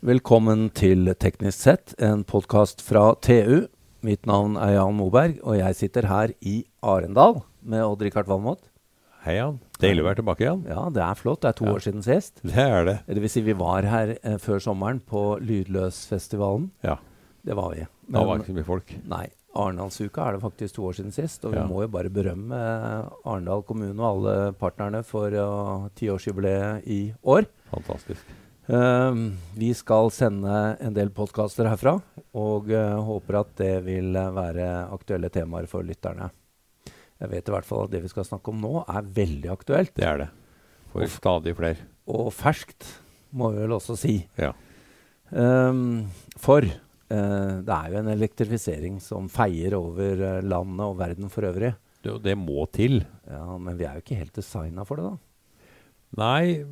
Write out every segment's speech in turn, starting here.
Velkommen til Teknisk sett, en podkast fra TU. Mitt navn er Jan Moberg, og jeg sitter her i Arendal med Odd-Rikard Valmot. Hei, Jan. Deilig å være tilbake igjen. Ja, det er flott. Det er to Ja. år siden sist. Det er det. Det vil si, vi var her eh, før sommeren på Lydløsfestivalen. Ja. Det var vi. Da var det ikke mye folk. Nei. Arendalsuka er det faktisk to år siden sist. Og Ja. vi må jo bare berømme eh, Arendal kommune og alle partnerne for uh, tiårsjubileet i år. Fantastisk. Um, vi skal sende en del podkaster herfra, og uh, håper at det vil uh, være aktuelle temaer for lytterne. Jeg vet i hvert fall at det vi skal snakke om nå, er veldig aktuelt. Det er det. For og, stadig flere. Og ferskt, må vi vel også si. Ja. Um, for uh, det er jo en elektrifisering som feier over uh, landet og verden for øvrig. Det, det må til. Ja, Men vi er jo ikke helt designa for det, da. Nei,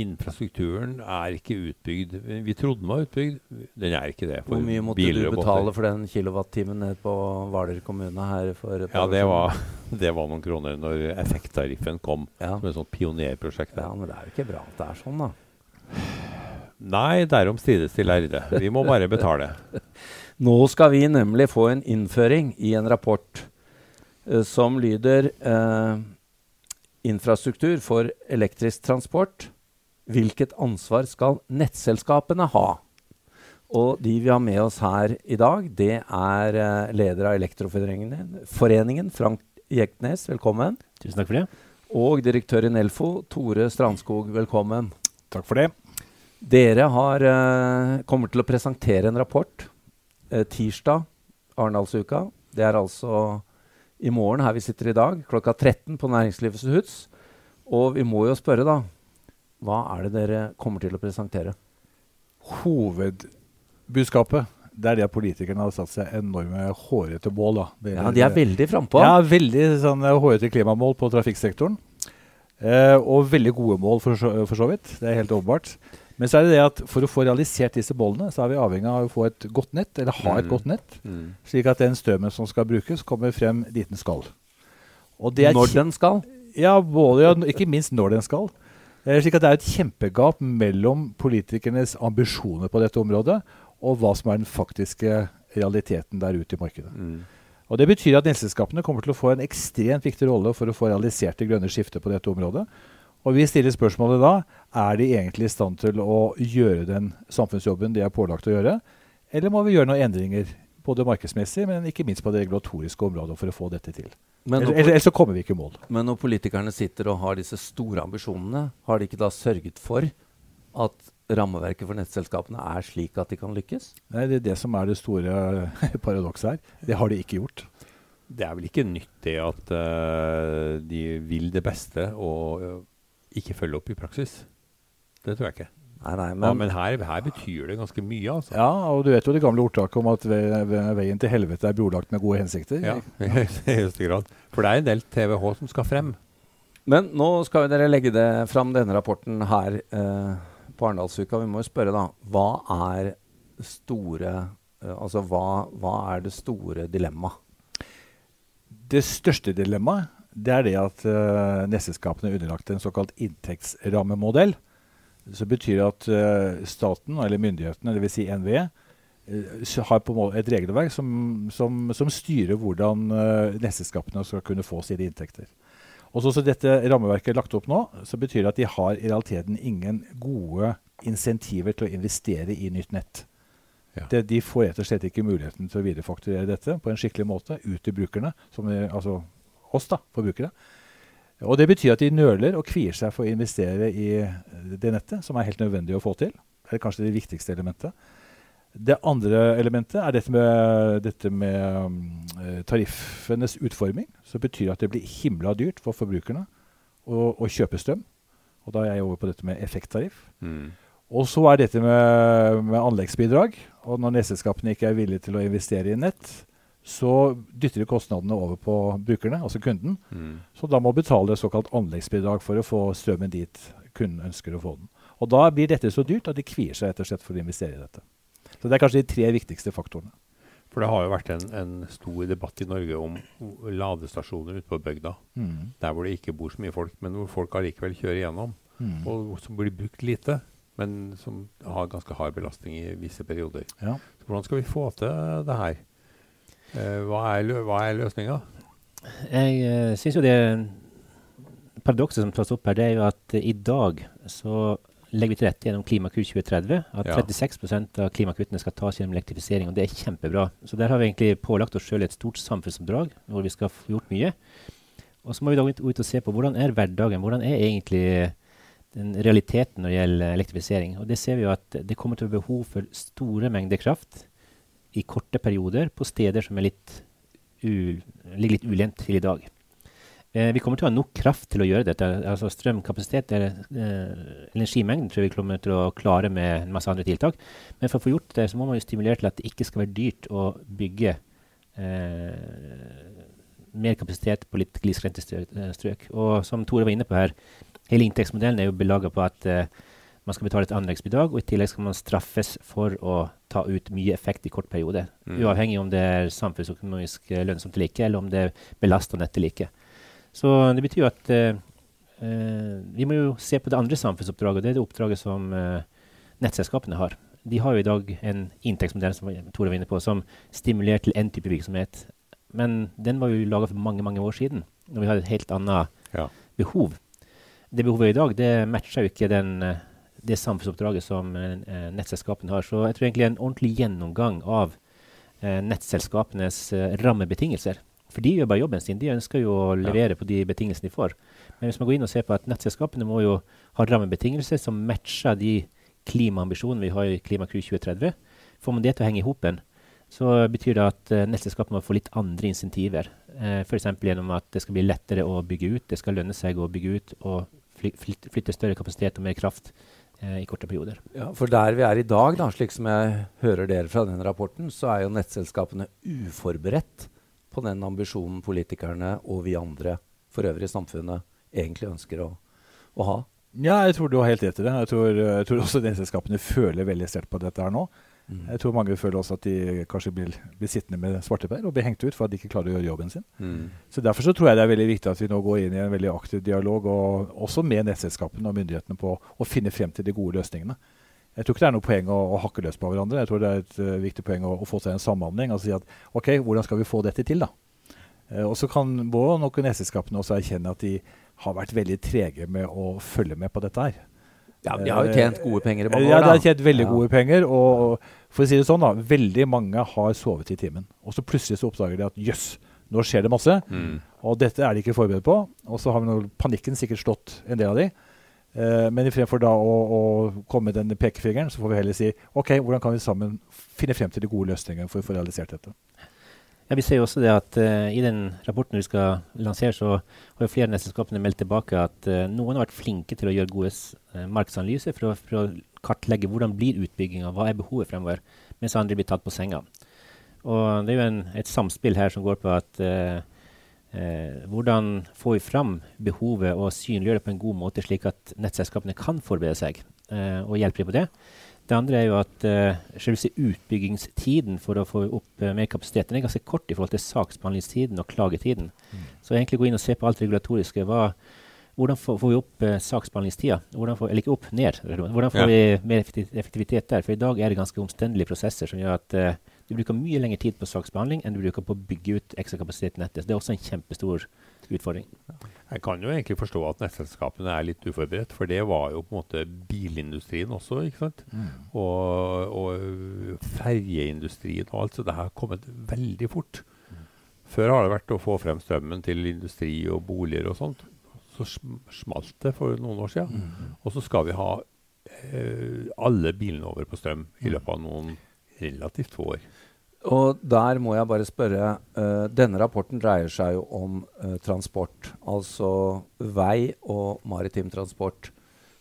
infrastrukturen er ikke utbygd. Vi trodde den var utbygd. Den er ikke det. Hvor mye måtte du betale for den kilowattimen ned på Hvaler kommune her Ja, det var, det var noen kroner når effekttariffen kom ja. som et sånt pionerprosjekt. ja, men det er jo ikke bra at det er sånn, da. Nei, derom strides de lærde. Vi må bare betale. Nå skal vi nemlig få en innføring i en rapport uh, som lyder uh, Infrastruktur for elektrisk transport. Hvilket ansvar skal nettselskapene ha? Og de vi har med oss her i dag, det er uh, leder av Elektroforeningen, foreningen, Frank Jektnes. Velkommen. Tusen takk for det. Og direktør i Nelfo, Tore Strandskog. Velkommen. Takk for det. Dere har, uh, kommer til å presentere en rapport uh, tirsdag, Arendalsuka. Det er altså i morgen, her vi sitter i dag, klokka 13 på Næringslivets hus. Og vi må jo spørre, da. Hva er det dere kommer til å presentere? Hovedbudskapet det er det at politikerne har satt seg enorme hårete mål. da. Ja, De er veldig frampå. Ja, veldig sånn eh, hårete klimamål på trafikksektoren. Eh, og veldig gode mål, for så, for så vidt. Det er helt åpenbart. Men så er det det at for å få realisert disse målene, så er vi avhengig av å få et godt nett, eller ha et Mm. godt nett, Mm. slik at den strømmen som skal brukes, kommer frem dit den skal. Og det er Når den skal. Ja, både, ja, ikke minst når den skal. Eh, slik at Det er et kjempegap mellom politikernes ambisjoner på dette området og hva som er den faktiske realiteten der ute i markedet. Mm. Og Det betyr at nettselskapene kommer til å få en ekstremt viktig rolle for å få realisert det grønne skiftet på dette området. Og vi stiller spørsmålet da er de egentlig i stand til å gjøre den samfunnsjobben de er pålagt å gjøre, eller må vi gjøre noen endringer, både markedsmessig, men ikke minst på det regulatoriske området for å få dette til. Ellers så kommer vi ikke i mål. men når politikerne sitter og har disse store ambisjonene, har de ikke da sørget for at rammeverket for nettselskapene er slik at de kan lykkes? Nei, Det er det som er det store paradokset her. Det har de ikke gjort. Det er vel ikke nytt det at uh, de vil det beste og uh, ikke følger opp i praksis. Det tror jeg ikke. Nei, nei, Men, ja, men her, her betyr det ganske mye, altså. Ja, og du vet jo det gamle ordtaket om at ve ve veien til helvete er brolagt med gode hensikter. Ja, i høyeste grad. For det er en del TVH som skal frem. Men nå skal jo dere legge det fram denne rapporten her eh, på Arendalsuka. Vi må jo spørre, da. Hva er store eh, Altså, hva, hva er det store dilemmaet? Det største dilemmaet det er det at eh, nettselskapene er underlagt en såkalt inntektsrammemodell. Som betyr det at eh, staten, eller myndighetene, dvs. Si NVE, eh, har på en måte et regelverk som, som, som styrer hvordan uh, nettselskapene skal kunne få sine inntekter. Og så som dette rammeverket er lagt opp nå, så betyr det at de har i realiteten ingen gode insentiver til å investere i nytt nett. Ja. Det, de får rett og slett ikke muligheten til å viderefakturere dette på en skikkelig måte ut til brukerne, som altså oss, da, forbrukere. Og Det betyr at de nøler og kvier seg for å investere i eh, det nettet, som er helt nødvendig å få til. Det er kanskje det viktigste elementet. Det andre elementet er dette med, dette med um, eh, tariffenes utforming. Som betyr at det blir himla dyrt for forbrukerne å, å kjøpe strøm. Og da er jeg over på dette med effekttariff. Mm. Og så er dette med, med anleggsbidrag. Og når nettselskapene ikke er villige til å investere i nett, så dytter de kostnadene over på brukerne, altså kunden. Mm. Så da må betale såkalt anleggsbidrag for å få strømmen dit kunden ønsker å få den. Og da blir dette så dyrt at de kvier seg rett og slett for å investere i dette. Så det er kanskje de tre viktigste faktorene. For det har jo vært en, en stor debatt i Norge om ladestasjoner ute på bygda. Mm. Der hvor det ikke bor så mye folk, men hvor folk allikevel kjører igjennom. Mm. Og som blir brukt lite. men som har ganske hard belastning i visse perioder. Ja. Så hvordan skal vi få til det her? Eh, hva, er, hva er løsninga? Jeg uh, syns jo det paradokset som tas opp her, det er jo at uh, i dag så legger vi til rette gjennom Klimakur 2030 at Ja. 36% av klimakuttene skal tas gjennom elektrifisering, og det er kjempebra. Så der har vi egentlig pålagt oss sjøl et stort samfunnsoppdrag hvor vi skal få gjort mye. Og så må vi da gå ut og se på hvordan er hverdagen, hvordan er egentlig den realiteten når det gjelder elektrifisering. Og det ser vi jo at det kommer til å være behov for store mengder kraft i korte perioder på steder som litt ligger litt ulendt til i dag. Eh, vi kommer til å ha nok kraft til å gjøre dette. altså Strømkapasitet eller eh, energimengden tror jeg vi kommer til å klare med en masse andre tiltak. Men for å få gjort det, så må man jo stimulere til at det ikke skal være dyrt å bygge eh, mer kapasitet på litt glisgrendte eh, strøk. Og som Tore var inne på her, hele inntektsmodellen er jo belaga på at eh, man skal betale et anleggsbidrag, og i tillegg skal man straffes for å ta ut mye effekt i kort periode. Mm. Uavhengig om det er samfunnsøkonomisk eh, lønnsomt eller ikke, eller om det belaster nettet eller ikke. Så det betyr jo at eh, vi må jo se på det andre samfunnsoppdraget. og Det er det oppdraget som nettselskapene har. De har jo i dag en inntektsmodell som Tore var inne på, som stimulerer til en type virksomhet. Men den var jo laga for mange mange år siden, når vi hadde et helt annet Ja. behov. Det behovet i dag det matcher jo ikke den, eh, det samfunnsoppdraget som eh, nettselskapene har. Så jeg tror egentlig en ordentlig gjennomgang av eh, nettselskapenes eh, rammebetingelser. For de gjør bare jobben sin. De ønsker jo å levere på de betingelsene de får. Men hvis man går inn og ser på at nettselskapene må jo ha rammebetingelser som matcher de klimaambisjonene vi har i Klimakur 2030, får man det til å henge i hopen, så betyr det at uh, nettselskapene må få litt andre insentiver. Uh, F.eks. gjennom at det skal bli lettere å bygge ut, det skal lønne seg å bygge ut og fly, flytte, større kapasitet og mer kraft eh, i korte perioder. Ja, For der vi er i dag, da, slik som jeg hører dere fra den rapporten, så er jo nettselskapene uforberedt på den ambisjonen politikerne og vi andre for øvrig i samfunnet egentlig ønsker å, å ha. Ja, jeg tror du har helt rett i det. Jeg tror, jeg tror også nettselskapene føler veldig sterkt på dette her nå. Mm. Jeg tror mange føler også at de kanskje blir, blir sittende med svarteper og blir hengt ut for at de ikke klarer å gjøre jobben sin. Mm. Så Derfor så tror jeg det er veldig viktig at vi nå går inn i en veldig aktiv dialog, og også med nettselskapene og myndighetene på å finne frem til de gode løsningene. Jeg tror ikke det er noe poeng å, å hakke løs på hverandre. Jeg tror det er et uh, viktig poeng å, å få til en samhandling og si at OK, hvordan skal vi få dette til, da? Uh, og så kan både nok nettselskapene også erkjenne at de har vært veldig trege med å følge med på dette her. Ja, De har jo tjent gode penger i mange Ja, år. de har tjent veldig Ja. gode penger. Og, for å si det sånn, da, veldig mange har sovet i timen. Og så plutselig så oppdager de at jøss, nå skjer det masse. Mm. Og dette er de ikke forberedt på. Og så har vi panikken sikkert slått en del av de. Eh, men fremfor da å, å komme med den pekefingeren, så får vi heller si OK, hvordan kan vi sammen finne frem til de gode løsningene for å få realisert dette. Ja, Vi ser jo også det at uh, i den rapporten vi skal lansere, så har jo flere av nettselskapene meldt tilbake at uh, noen har vært flinke til å gjøre gode uh, markedsanalyser for for å kartlegge hvordan blir utbygginga, hva er behovet fremover, mens andre blir tatt på senga. Og Det er jo en, et samspill her som går på at hvordan får vi fram behovet og synliggjøre det på en god måte, slik at nettselskapene kan forberede seg og hjelpe dem på det. Det andre er jo at uh, selveste utbyggingstiden for å få opp uh, mer kapasitet den er ganske kort i forhold til saksbehandlingstiden og klagetiden. Så egentlig gå inn og se på alt regulatoriske. Hva, hvordan får, får vi opp uh, saksbehandlingstida? Eller ikke opp, ned. Hvordan får Ja. vi mer effektivitet der? For i dag er det ganske omstendelige prosesser som gjør at uh, du bruker mye lengre tid på saksbehandling enn du bruker på å bygge ut ekstra kapasitet i nettet. Så det er også en kjempestor utfordring. Jeg kan jo egentlig forstå at nettselskapene er litt uforberedt, for det var jo på en måte bilindustrien også. ikke sant? Og, og ferjeindustrien og alt, så det har kommet veldig fort. Før har det vært å få frem strømmen til industri og boliger og sånt. Så smalt det for noen år siden. Og så skal vi ha eh, alle bilene over på strøm i løpet av noen relativt få år. Og der må jeg bare spørre Uh, Denne rapporten dreier seg jo om uh, transport. Altså vei og maritim transport.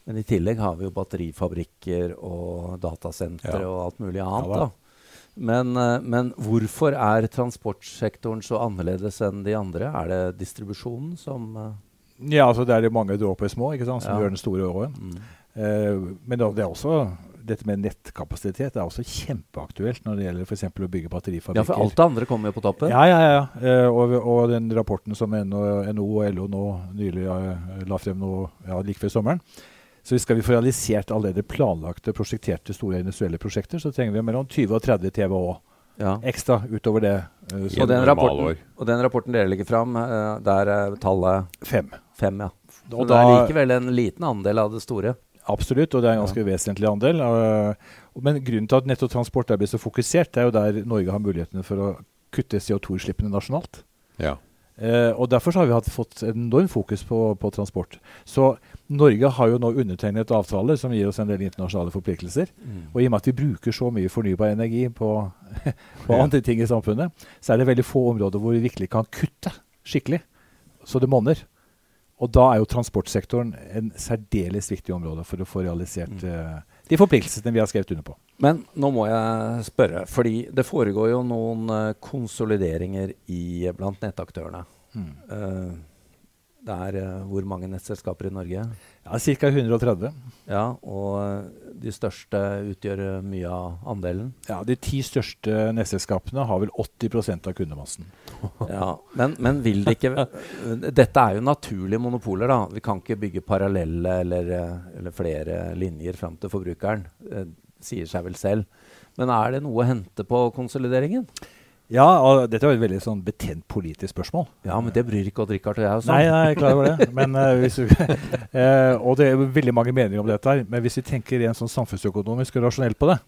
Men i tillegg har vi jo batterifabrikker og datasentre Ja. og alt mulig annet. Ja da. Men, uh, men hvorfor er transportsektoren så annerledes enn de andre? Er det distribusjonen som Ja, altså det er det mange dråper små ikke sant, som Ja. gjør den store åren. mm. Men det er også dette med nettkapasitet er også kjempeaktuelt når det gjelder f.eks. å bygge batterifabrikker. Ja, for alt det andre kommer jo på toppen. Ja, ja, ja. Eh, og, og den rapporten som NO, NO og LO nå nylig eh, la frem nå, ja, like før sommeren, Så skal vi få realisert allerede planlagte, prosjekterte store industrielle prosjekter, så trenger vi mellom 20 og 30 TWh Ja. ekstra utover det. Uh, Og den, rapporten, og den rapporten dere legger fram, uh, der er tallet fem. fem, ja. Så Og det er likevel en liten andel av det store. Absolutt, og det er en ganske vesentlig andel. Uh, men grunnen til at nettotransport er blitt så fokusert, det er jo der Norge har mulighetene for å kutte CO2-utslippene nasjonalt. Ja. Eh, og Derfor så har vi hatt, fått enormt fokus på, på transport. Så Norge har jo nå undertegnet avtaler som gir oss en del internasjonale forpliktelser. Og i og med at vi bruker så mye fornybar energi på, på Ja. andre ting i samfunnet, så er det veldig få områder hvor vi virkelig kan kutte skikkelig. Så det monner. Og da er jo transportsektoren en særdeles viktig område for å få realisert uh, de forpliktelsene vi har skrevet under på. Men nå må jeg spørre, fordi det foregår jo noen eh, konsolideringer i, blant nettaktørene. Eh, det er eh, hvor mange nettselskaper i Norge? Ja, Ca. 130. Ja, og eh, de største utgjør eh, mye av andelen. Ja, De ti største nettselskapene har vel 80% av kundemassen. Ja, men, men vil det ikke Dette er jo naturlige monopoler, da. Vi kan ikke bygge parallelle eller, eller flere linjer fram til forbrukeren. Det sier seg vel selv. Men er det noe å hente på konsolideringen? Ja, og dette var et veldig sånn betent politisk spørsmål. Ja, men det bryr ikke Odd-Rikard og jeg oss om. Nei, nei, jeg er klar over det. Men, uh, hvis du, eh, og det er veldig mange meninger om dette. her, Men hvis vi tenker rent sånn samfunnsøkonomisk og rasjonelt på det,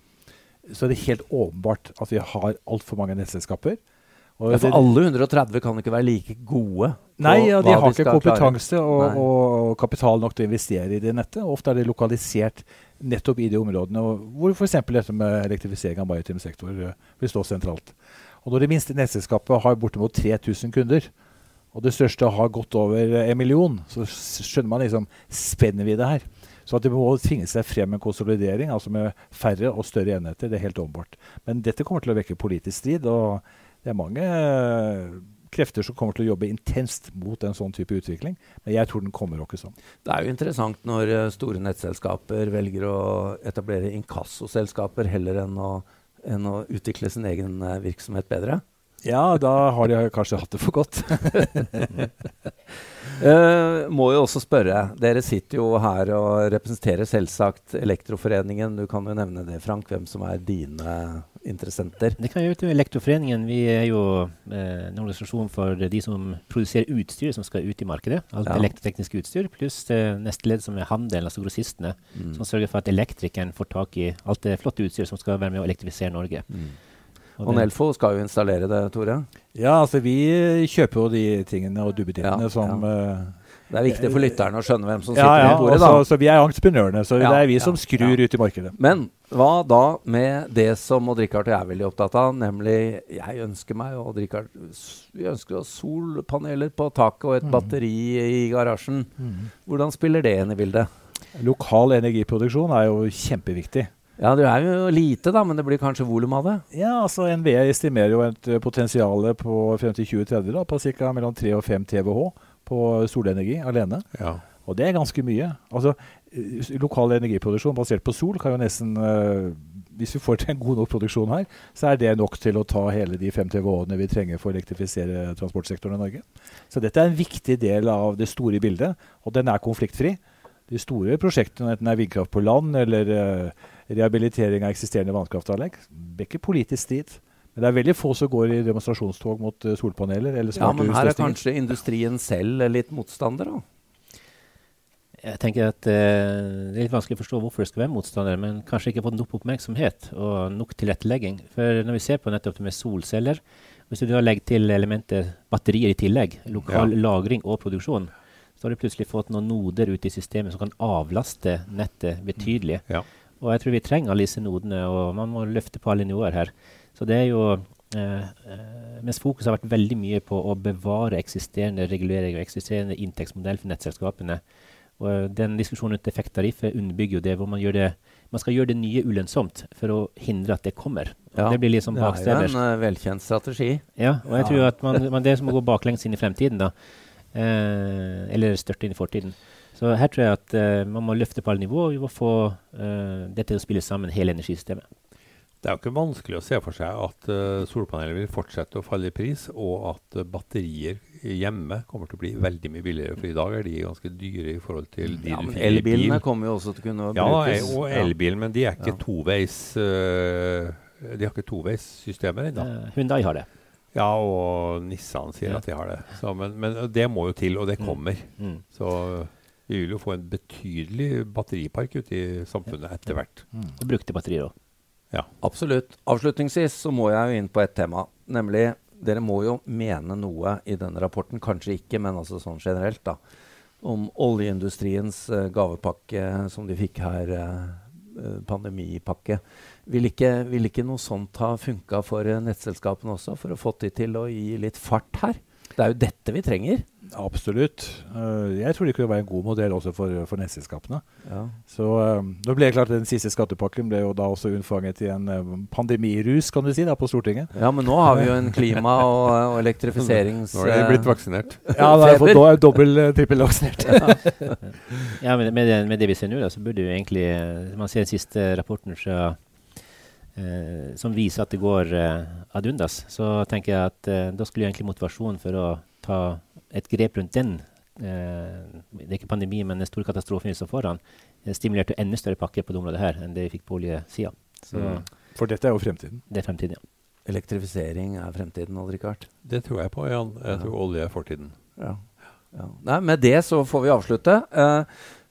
så er det helt åpenbart at vi har altfor mange nettselskaper. Og Ja, for alle 130 kan ikke være like gode. på Nei, ja, de har ikke kompetanse og, og, kapital nok til å investere i det nettet. Ofte er det lokalisert nettopp i de områdene hvor f.eks. dette med elektrifisering av maritim sektor eh, vil stå sentralt. Og Når det minste nettselskapet har bortimot 3000 kunder, og det største har gått over en million, så skjønner man liksom spennvidde her. Så at det må tvinge seg frem med konsolidering, altså med færre og større enheter, det er helt åpenbart. Men dette kommer til å vekke politisk strid, og det er mange eh, krefter som kommer til å jobbe intenst mot en sånn type utvikling. Men jeg tror den kommer også sånn. Det er jo interessant når eh, store nettselskaper velger å etablere inkassoselskaper heller enn å, enn å utvikle sin egen eh, virksomhet bedre. Ja, da har de kanskje hatt det for godt. uh, må jo også spørre, dere sitter jo her og representerer selvsagt Elektroforeningen. Du kan jo nevne det, Frank, hvem som er dine interessenter. Det kan jeg gjøre til Elektroforeningen. Vi er jo eh, en organisasjon for de som produserer utstyr som skal ut i markedet. Alt Ja. elektroteknisk utstyr, pluss eh, neste ledd som er handelen, altså grossistene. Mm. Som sørger for at elektrikeren får tak i alt det flotte utstyret som skal være med å elektrifisere Norge. Mm. Og Og Nelfo skal jo installere det, Tore. Ja, altså vi kjøper jo de tingene og duppedittene Ja, som eh, Det er viktig for lytterne å skjønne hvem som sitter Ja, ja. bordet. da. så vi er entreprenørene, så Ja, det er vi som skrur ut i markedet. Men hva da med det som Odd-Rikard og jeg er veldig opptatt av, nemlig Jeg ønsker meg og Odd-Rikard Vi ønsker oss solpaneler på taket og et Mm. batteri i garasjen. Hvordan spiller det inn i bildet? Lokal energiproduksjon er jo kjempeviktig. Ja, det er jo lite, da, men det blir kanskje volum av det? Ja, altså NVE estimerer jo et uh, potensial på frem til 2030 da, på ca. mellom 3 og 5 TWh på solenergi alene. Ja. Og det er ganske mye. Altså, eh, Lokal energiproduksjon basert på sol kan jo nesten eh, Hvis vi får til en god nok produksjon her, så er det nok til å ta hele de 5 TWh-ene vi trenger for å elektrifisere transportsektoren i Norge. Så dette er en viktig del av det store bildet, og den er konfliktfri. De store prosjektene, enten det er vindkraft på land eller eh, rehabilitering av eksisterende vannkraftanlegg, det er ikke politisk strid. Men det er veldig få som går i demonstrasjonstog mot eh, solpaneler eller Ja, men her er kanskje industrien selv litt motstander, da? Jeg tenker at eh, Det er litt vanskelig å forstå hvorfor det skal være motstandere, men kanskje ikke fått nok oppmerksomhet og nok tilrettelegging. For når vi ser på nettopp det med solceller Hvis du da legger til elementet batterier i tillegg, lokal lagring og produksjon, så har du plutselig fått noen noder ute i systemet som kan avlaste nettet betydelig. Ja. Og jeg tror vi trenger alle disse nodene, og man må løfte på alle nivåer her. Så det er jo eh, eh, Mens fokuset har vært veldig mye på å bevare eksisterende regulering og eksisterende inntektsmodell for nettselskapene, og den diskusjonen rundt effekttariffet underbygger jo det, hvor man, gjør det, man skal gjøre det nye ulønnsomt for å hindre at det kommer. Ja. det blir liksom det er jo en eh, velkjent strategi. Ja, og jeg Ja. tror at man, man, det er som å gå baklengs inn i fremtiden, da. Eh, eller størte inn i fortiden. Så her tror jeg at eh, man må løfte på alle nivåer. Vi må få eh, dette til å spille sammen, hele energisystemet. Det er jo ikke vanskelig å se for seg at uh, solpaneler vil fortsette å falle i pris, og at uh, batterier hjemme kommer til å bli veldig mye billigere. For i dag er de ganske dyre i forhold til de Ja, men Elbilene bil. kommer jo også til å kunne Ja, brukes. og elbil, men de er ikke Ja. toveis uh, De har ikke toveissystemer ennå. Hundai Hyundai har det. Ja, og Nissan sier Ja. at de har det. Så, men, men det må jo til, og det Mm. kommer. Mm. Så vi vil jo få en betydelig batteripark ute i samfunnet etter hvert. Og brukte batterier òg. Absolutt. Avslutningsvis så må jeg jo inn på et tema. Nemlig, dere må jo mene noe i denne rapporten, kanskje ikke, men altså sånn generelt, da. Om oljeindustriens uh, gavepakke som de fikk her, eh, eh, pandemipakke. Vil ikke, vil ikke noe sånt ha funka for eh, nettselskapene også, for å få de til å gi litt fart her? Det er jo dette vi trenger. Absolutt. Eh, jeg tror det kunne være en god modell også for, for nettselskapene. Ja. Så uh, nå ble det klart at Den siste skattepakken ble jo da også unnfanget i en eh, pandemirus kan du si, da, på Stortinget. ja, men nå har vi jo en klima- og, og elektrifiserings... Nå er de blitt vaksinert. Ja, da er jeg fått do- dobbel, uh, trippel vaksinert. Ja, men med det, med det vi ser nå, da, så burde jo egentlig eh, Man ser den siste rapporten fra eh, som viser at det går eh, ad undas. Så tenker jeg at eh, da skulle egentlig motivasjonen for å ta et grep rundt den eh, Det er ikke pandemi, men den store katastrofen vi står foran, eh, stimulert til enda større pakke på det området her enn det vi fikk på oljesida. Så Mm. For dette er jo fremtiden. det er fremtiden, ja. Elektrifisering er fremtiden, Odd Rikard. Det tror jeg på, Jan. Jeg tror olje er fortiden. Ja. Ja. Nei, med det så får vi avslutte. Eh,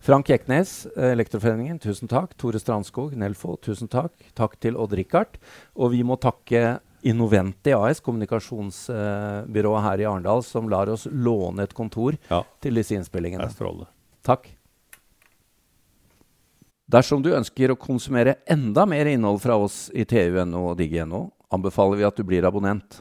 Frank Jeknes, eh, Elektroforeningen, tusen takk. Tore Strandskog, Nelfo, tusen takk. Takk til Odd Rikard. Og vi må takke Innoventi AS, kommunikasjonsbyrået her i Arendal, som lar oss låne et kontor Ja. til disse Det innspillingene. strålende. Takk. Dersom du ønsker å konsumere enda mer innhold fra oss i TU.no og digg.no, anbefaler vi at du blir abonnent.